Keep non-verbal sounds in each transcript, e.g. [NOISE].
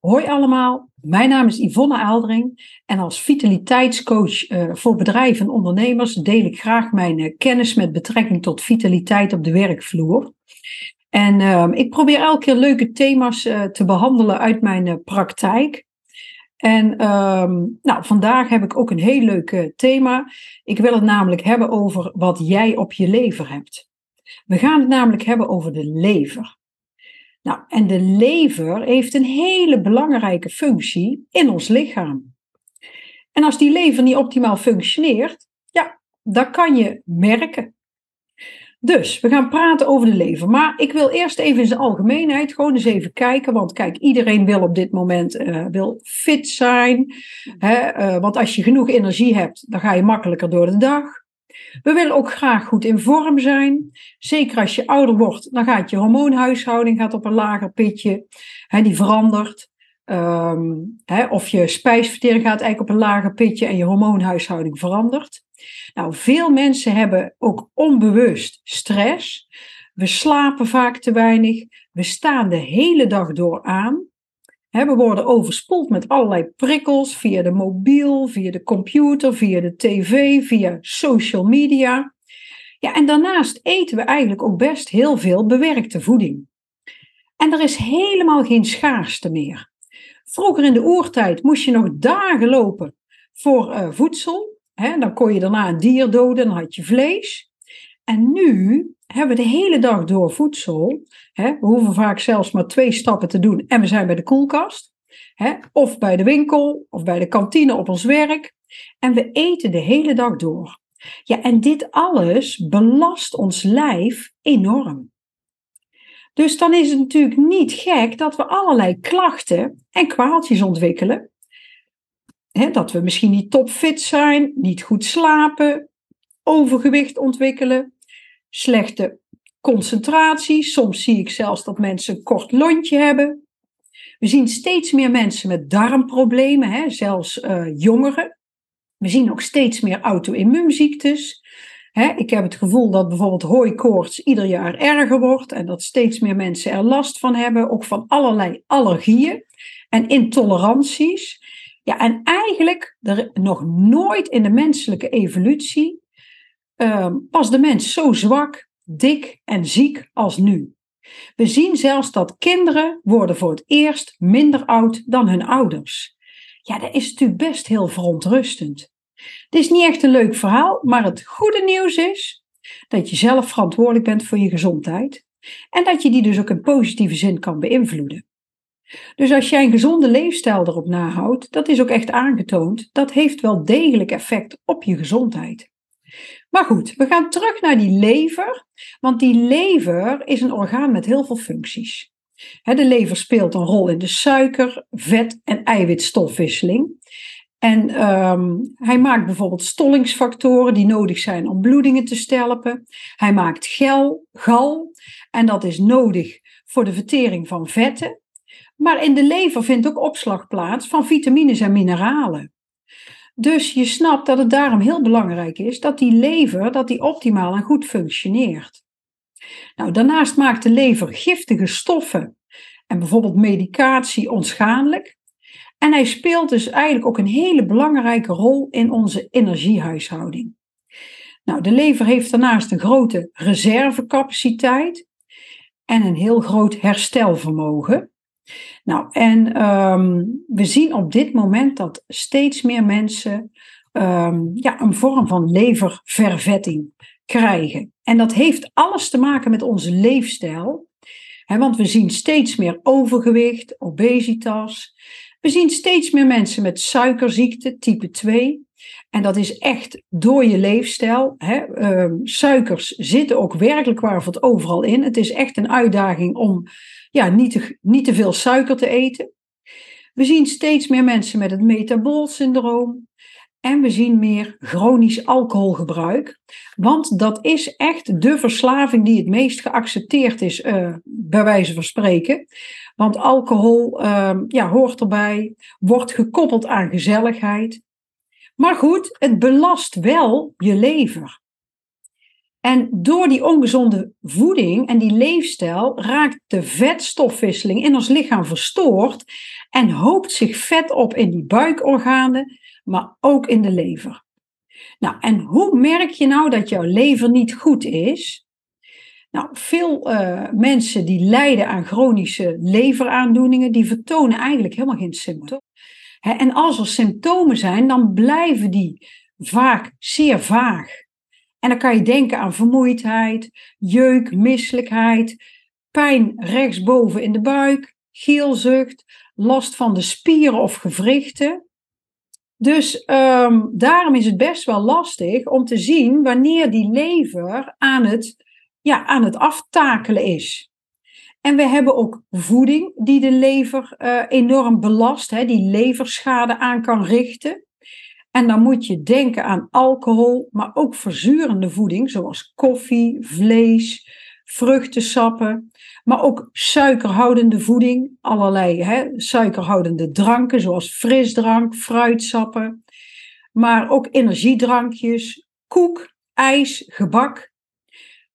Hoi allemaal, mijn naam is Yvonne Aaldering en als vitaliteitscoach uh, voor bedrijven en ondernemers deel ik graag mijn uh, kennis met betrekking tot vitaliteit op de werkvloer. En uh, ik probeer elke keer leuke thema's uh, te behandelen uit mijn praktijk. En ehm, nou, vandaag heb ik ook een heel leuk thema. Ik wil het namelijk hebben over wat jij op je lever hebt. We gaan het namelijk hebben over de lever. Nou, en de lever heeft een hele belangrijke functie in ons lichaam. En als die lever niet optimaal functioneert, ja, dat kan je merken. Dus we gaan praten over de lever. Maar ik wil eerst even in zijn algemeenheid gewoon eens even kijken. Want kijk, iedereen wil op dit moment uh, wil fit zijn. Hè, uh, want als je genoeg energie hebt, dan ga je makkelijker door de dag. We willen ook graag goed in vorm zijn. Zeker als je ouder wordt, dan gaat je hormoonhuishouding gaat op een lager pitje. Die verandert. Hè, of je spijsvertering gaat eigenlijk op een lager pitje en je hormoonhuishouding verandert. Nou, veel mensen hebben ook onbewust stress. We slapen vaak te weinig. We staan de hele dag door aan we worden overspoeld met allerlei prikkels via de mobiel, via de computer, via de tv, via social media. Ja, en daarnaast eten we eigenlijk ook best heel veel bewerkte voeding. En er is helemaal geen schaarste meer. Vroeger in de oertijd moest je nog dagen lopen voor uh, voedsel. dan kon je daarna een dier doden, dan had je vlees. En nu hebben de hele dag door voedsel. Hè? We hoeven vaak zelfs maar twee stappen te doen en we zijn bij de koelkast. Hè? Of bij de winkel of bij de kantine op ons werk. En we eten de hele dag door. Ja, en dit alles belast ons lijf enorm. Dus dan is het natuurlijk niet gek dat we allerlei klachten en kwaaltjes ontwikkelen. dat we misschien niet topfit zijn, niet goed slapen, overgewicht ontwikkelen, slechte concentratie. Soms zie ik zelfs dat mensen een kort lontje hebben. We zien steeds meer mensen met darmproblemen, hè, zelfs uh, jongeren. We zien ook steeds meer auto-immuunziektes. ik heb het gevoel dat bijvoorbeeld hooikoorts ieder jaar erger wordt en dat steeds meer mensen er last van hebben, ook van allerlei allergieën en intoleranties. Ja, en eigenlijk er nog nooit in de menselijke evolutie uh, was de mens zo zwak, dik en ziek als nu. We zien zelfs dat kinderen worden voor het eerst minder oud dan hun ouders. Ja, dat is natuurlijk best heel verontrustend. Het is niet echt een leuk verhaal, maar het goede nieuws is dat je zelf verantwoordelijk bent voor je gezondheid en dat je die dus ook in positieve zin kan beïnvloeden. Dus als jij een gezonde leefstijl erop nahoudt, dat is ook echt aangetoond, dat heeft wel degelijk effect op je gezondheid. Maar goed, we gaan terug naar die lever, want die lever is een orgaan met heel veel functies. De lever speelt een rol in de suiker, vet en eiwitstofwisseling. En um, hij maakt bijvoorbeeld stollingsfactoren die nodig zijn om bloedingen te stelpen. Hij maakt gel, gal en dat is nodig voor de vertering van vetten. Maar in de lever vindt ook opslag plaats van vitamines en mineralen. Dus je snapt dat het daarom heel belangrijk is dat die lever dat die optimaal en goed functioneert. Nou, daarnaast maakt de lever giftige stoffen en bijvoorbeeld medicatie onschadelijk. En hij speelt dus eigenlijk ook een hele belangrijke rol in onze energiehuishouding. Nou, de lever heeft daarnaast een grote reservecapaciteit en een heel groot herstelvermogen. Nou, en um, we zien op dit moment dat steeds meer mensen um, ja, een vorm van leververvetting krijgen. En dat heeft alles te maken met onze leefstijl. Want we zien steeds meer overgewicht, obesitas. We zien steeds meer mensen met suikerziekte type 2. En dat is echt door je leefstijl. Hè. Uh, suikers zitten ook werkelijk waar wat overal in. Het is echt een uitdaging om ja, niet, te, niet te veel suiker te eten. We zien steeds meer mensen met het metaboolsyndroom. En we zien meer chronisch alcoholgebruik. Want dat is echt de verslaving die het meest geaccepteerd is, uh, bij wijze van spreken. Want alcohol uh, ja, hoort erbij, wordt gekoppeld aan gezelligheid. Maar goed, het belast wel je lever. En door die ongezonde voeding en die leefstijl raakt de vetstofwisseling in ons lichaam verstoord en hoopt zich vet op in die buikorganen, maar ook in de lever. Nou, en hoe merk je nou dat jouw lever niet goed is? Nou, veel uh, mensen die lijden aan chronische leveraandoeningen, die vertonen eigenlijk helemaal geen symptomen. En als er symptomen zijn, dan blijven die vaak zeer vaag. En dan kan je denken aan vermoeidheid, jeuk, misselijkheid, pijn rechtsboven in de buik, geelzucht, last van de spieren of gewrichten. Dus um, daarom is het best wel lastig om te zien wanneer die lever aan het, ja, aan het aftakelen is. En we hebben ook voeding die de lever uh, enorm belast, hè, die leverschade aan kan richten. En dan moet je denken aan alcohol, maar ook verzurende voeding, zoals koffie, vlees, vruchtensappen, maar ook suikerhoudende voeding, allerlei hè, suikerhoudende dranken, zoals frisdrank, fruitsappen, maar ook energiedrankjes, koek, ijs, gebak.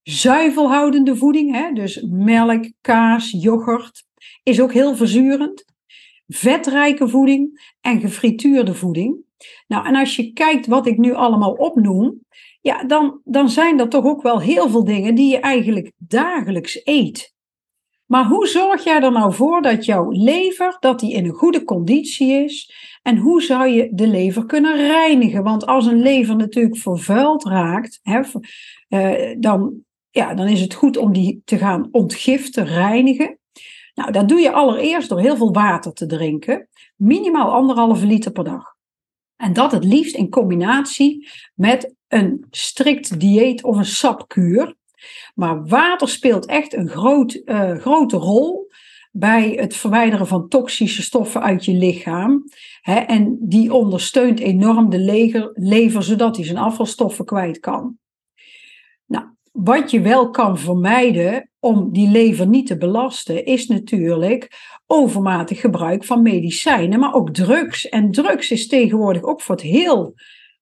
Zuivelhoudende voeding, hè, dus melk, kaas, yoghurt, is ook heel verzurend. Vetrijke voeding en gefrituurde voeding. Nou, en als je kijkt wat ik nu allemaal opnoem, ja, dan, dan zijn er toch ook wel heel veel dingen die je eigenlijk dagelijks eet. Maar hoe zorg jij er nou voor dat jouw lever dat die in een goede conditie is? En hoe zou je de lever kunnen reinigen? Want als een lever natuurlijk vervuild raakt, hè, eh, dan, ja, dan is het goed om die te gaan ontgiften, reinigen. Nou, dat doe je allereerst door heel veel water te drinken. Minimaal anderhalve liter per dag. En dat het liefst in combinatie met een strikt dieet of een sapkuur. Maar water speelt echt een groot, uh, grote rol bij het verwijderen van toxische stoffen uit je lichaam. En die ondersteunt enorm de lever, zodat hij zijn afvalstoffen kwijt kan. Wat je wel kan vermijden om die lever niet te belasten, is natuurlijk overmatig gebruik van medicijnen, maar ook drugs. En drugs is tegenwoordig ook voor het heel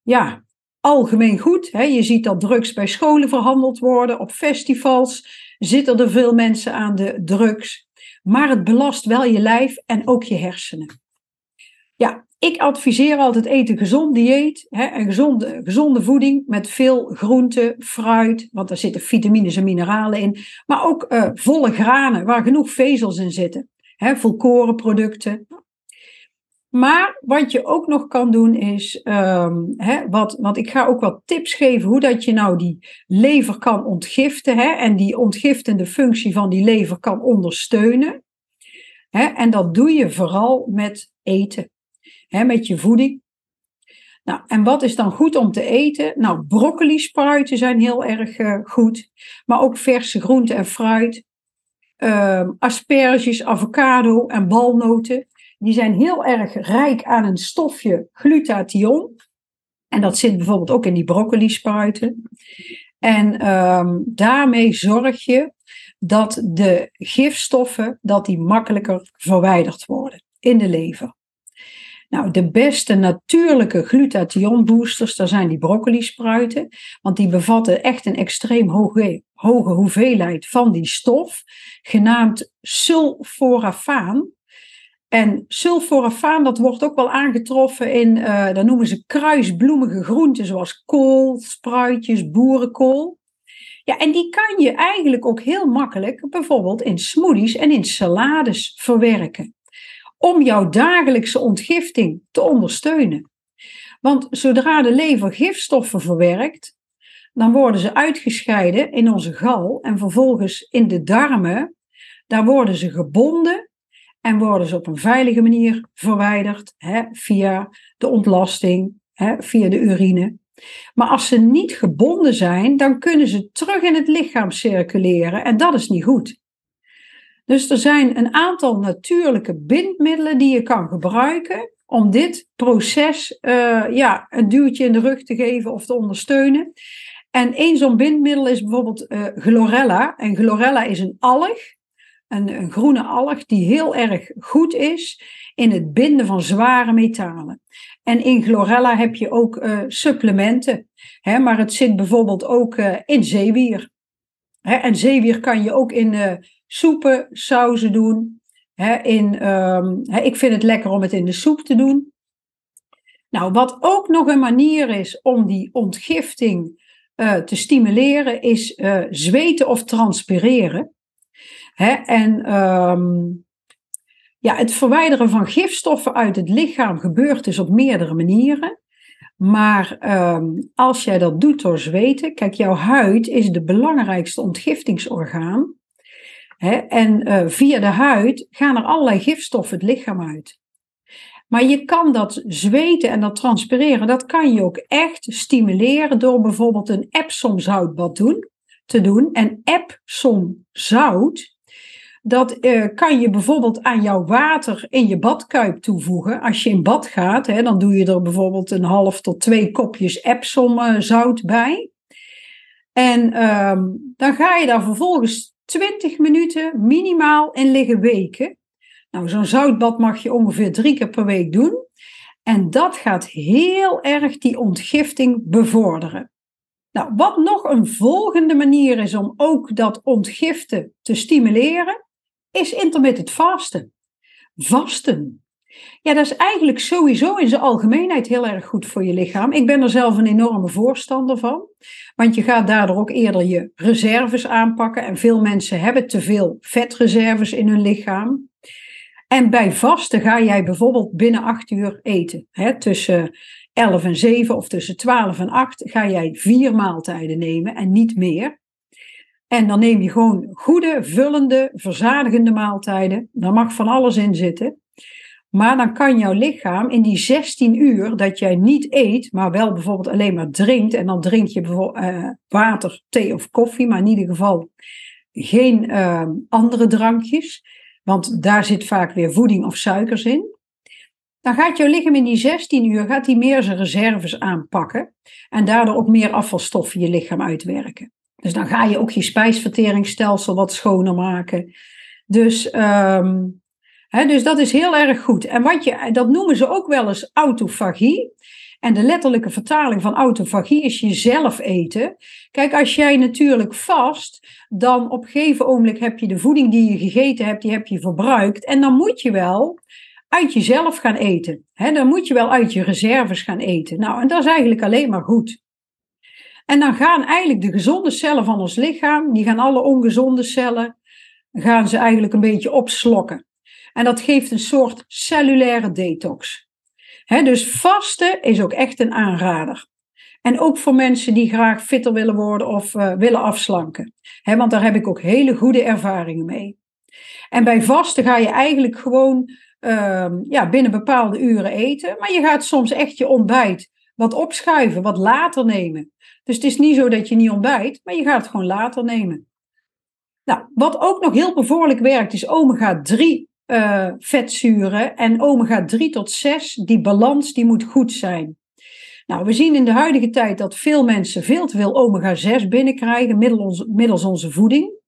ja, algemeen goed. Je ziet dat drugs bij scholen verhandeld worden, op festivals zitten er veel mensen aan de drugs. Maar het belast wel je lijf en ook je hersenen. Ja, ik adviseer altijd eten gezond dieet, hè, een gezonde, gezonde voeding met veel groente, fruit, want daar zitten vitamines en mineralen in. Maar ook uh, volle granen waar genoeg vezels in zitten. Hè, volkorenproducten. Maar wat je ook nog kan doen is, um, hè, wat, want ik ga ook wat tips geven hoe dat je nou die lever kan ontgiften hè, en die ontgiftende functie van die lever kan ondersteunen. Hè, en dat doe je vooral met eten met je voeding. Nou, en wat is dan goed om te eten? Nou, broccoli spruiten zijn heel erg uh, goed, maar ook verse groenten en fruit. Uh, asperges, avocado en walnoten. Die zijn heel erg rijk aan een stofje glutathion. En dat zit bijvoorbeeld ook in die broccoli spruiten. En um, daarmee zorg je dat de gifstoffen dat die makkelijker verwijderd worden in de lever. Nou, de beste natuurlijke glutathionboosters, daar zijn die broccoli-spruiten, want die bevatten echt een extreem hoge, hoge hoeveelheid van die stof, genaamd sulforafaan. En sulforafaan, dat wordt ook wel aangetroffen in, uh, noemen ze kruisbloemige groenten, zoals kool, spruitjes, boerenkool. Ja, en die kan je eigenlijk ook heel makkelijk bijvoorbeeld in smoothies en in salades verwerken om jouw dagelijkse ontgifting te ondersteunen. Want zodra de lever gifstoffen verwerkt, dan worden ze uitgescheiden in onze gal en vervolgens in de darmen. Daar worden ze gebonden en worden ze op een veilige manier verwijderd hè, via de ontlasting, hè, via de urine. Maar als ze niet gebonden zijn, dan kunnen ze terug in het lichaam circuleren en dat is niet goed. Dus er zijn een aantal natuurlijke bindmiddelen die je kan gebruiken om dit proces uh, ja, een duwtje in de rug te geven of te ondersteunen. En één zo'n bindmiddel is bijvoorbeeld uh, chlorella. En chlorella is een alg. Een, een groene alg die heel erg goed is in het binden van zware metalen. En in chlorella heb je ook uh, supplementen. Hè, maar het zit bijvoorbeeld ook in zeewier. Hè, en zeewier kan je ook in soepen, sauzen doen. In, um, ik vind het lekker om het in de soep te doen. Nou, wat ook nog een manier is om die ontgifting te stimuleren, is zweten of transpireren. En um, ja, het verwijderen van gifstoffen uit het lichaam gebeurt dus op meerdere manieren. Maar um, als jij dat doet door zweten, kijk, jouw huid is de belangrijkste ontgiftingsorgaan. Hè, en uh, via de huid gaan er allerlei gifstoffen het lichaam uit. Maar je kan dat zweten en dat transpireren, dat kan je ook echt stimuleren door bijvoorbeeld een Epsom zoutbad doen, te doen. En Epsom zout, dat uh, kan je bijvoorbeeld aan jouw water in je badkuip toevoegen. Als je in bad gaat, hè, dan doe je er bijvoorbeeld een half tot twee kopjes Epsom uh, zout bij. En um, dan ga je daar vervolgens 20 minuten minimaal in liggen weken. Nou, zo'n zoutbad mag je ongeveer drie keer per week doen. En dat gaat heel erg die ontgifting bevorderen. Nou, wat nog een volgende manier is om ook dat ontgiften te stimuleren, is intermittent vasten. Vasten. Ja, dat is eigenlijk sowieso in zijn algemeenheid heel erg goed voor je lichaam. Ik ben er zelf een enorme voorstander van. Want je gaat daardoor ook eerder je reserves aanpakken. En veel mensen hebben te veel vetreserves in hun lichaam. En bij vasten ga jij bijvoorbeeld binnen 8 uur eten. Hè, tussen 11 en 7 of tussen 12 en 8 ga jij vier maaltijden nemen en niet meer. En dan neem je gewoon goede, vullende, verzadigende maaltijden. Daar mag van alles in zitten. Maar dan kan jouw lichaam in die 16 uur dat jij niet eet, maar wel bijvoorbeeld alleen maar drinkt. En dan drink je bijvoorbeeld uh, water, thee of koffie, maar in ieder geval geen uh, andere drankjes. Want daar zit vaak weer voeding of suikers in. Dan gaat jouw lichaam in die 16 uur gaat die meer zijn reserves aanpakken. En daardoor ook meer afvalstoffen je lichaam uitwerken. Dus dan ga je ook je spijsverteringsstelsel wat schoner maken. Dus, um, dus dat is heel erg goed. En wat je, dat noemen ze ook wel eens autofagie. En de letterlijke vertaling van autofagie is jezelf eten. Kijk, als jij natuurlijk vast, dan op een gegeven ogenblik heb je de voeding die je gegeten hebt, die heb je verbruikt. En dan moet je wel uit jezelf gaan eten. Dan moet je wel uit je reserves gaan eten. Nou, en dat is eigenlijk alleen maar goed. En dan gaan eigenlijk de gezonde cellen van ons lichaam, die gaan alle ongezonde cellen, gaan ze eigenlijk een beetje opslokken. En dat geeft een soort cellulaire detox. dus vasten is ook echt een aanrader. En ook voor mensen die graag fitter willen worden of uh, willen afslanken. want daar heb ik ook hele goede ervaringen mee. En bij vasten ga je eigenlijk gewoon uh, ja, binnen bepaalde uren eten. Maar je gaat soms echt je ontbijt wat opschuiven, wat later nemen. Dus het is niet zo dat je niet ontbijt, maar je gaat het gewoon later nemen. Nou, wat ook nog heel bevorderlijk werkt, is omega-3 uh, eh, vetzuren. En omega-3 tot 6, die balans, die moet goed zijn. Nou, we zien in de huidige tijd dat veel mensen veel te veel omega-6 binnenkrijgen middels, onze voeding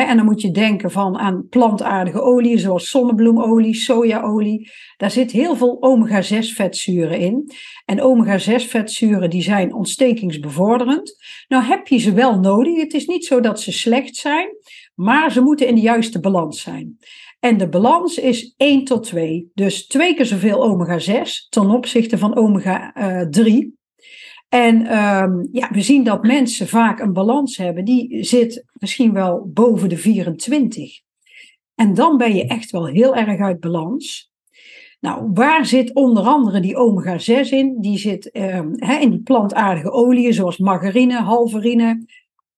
en dan moet je denken van aan plantaardige oliën zoals zonnebloemolie, sojaolie. Daar zit heel veel omega-6 vetzuren in. En omega-6 vetzuren die zijn ontstekingsbevorderend. Nou heb je ze wel nodig. Het is niet zo dat ze slecht zijn, maar ze moeten in de juiste balans zijn. En de balans is 1 tot 2. Dus twee keer zoveel omega-6 ten opzichte van omega-3. En um, ja, we zien dat mensen vaak een balans hebben, die zit misschien wel boven de 24. En dan ben je echt wel heel erg uit balans. Nou, waar zit onder andere die omega-6 in? Die zit um, in die plantaardige oliën, zoals margarine, halverine,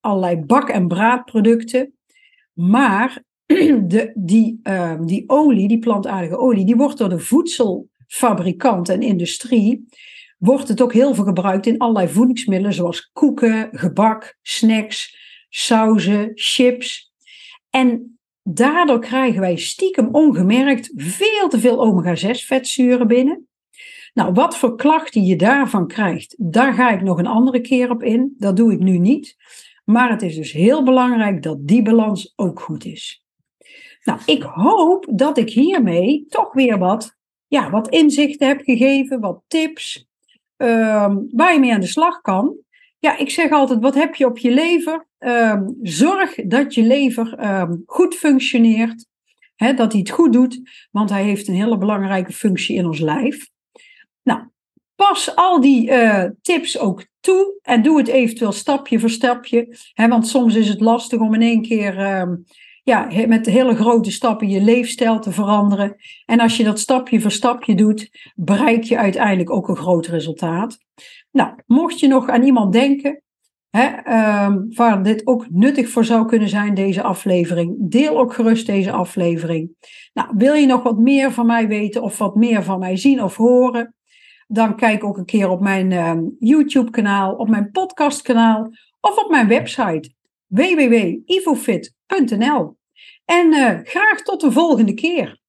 allerlei bak- en braadproducten. Maar [CLEARS THROAT] de, die, um, die olie, die plantaardige olie, die wordt door de voedselfabrikant en industrie wordt het ook heel veel gebruikt in allerlei voedingsmiddelen, zoals koeken, gebak, snacks, sauzen, chips. En daardoor krijgen wij stiekem ongemerkt veel te veel omega-6 vetzuren binnen. Nou, wat voor klachten je daarvan krijgt, daar ga ik nog een andere keer op in. Dat doe ik nu niet. Maar het is dus heel belangrijk dat die balans ook goed is. Nou, ik hoop dat ik hiermee toch weer wat, ja, wat inzichten heb gegeven, wat tips, ehm, waar je mee aan de slag kan. Ja, ik zeg altijd, wat heb je op je lever? Ehm, zorg dat je lever ehm, goed functioneert, hè, dat hij het goed doet, want hij heeft een hele belangrijke functie in ons lijf. Nou, pas al die uh, tips ook toe en doe het eventueel stapje voor stapje. Hè, want soms is het lastig om in één keer ja, met hele grote stappen je leefstijl te veranderen. En als je dat stapje voor stapje doet, bereik je uiteindelijk ook een groot resultaat. Nou, mocht je nog aan iemand denken uh, waar dit ook nuttig voor zou kunnen zijn, deze aflevering, deel ook gerust deze aflevering. Nou, wil je nog wat meer van mij weten of wat meer van mij zien of horen? dan kijk ook een keer op mijn uh, YouTube-kanaal, op mijn podcast-kanaal of op mijn website www.ivofit.nl. En uh, graag tot de volgende keer.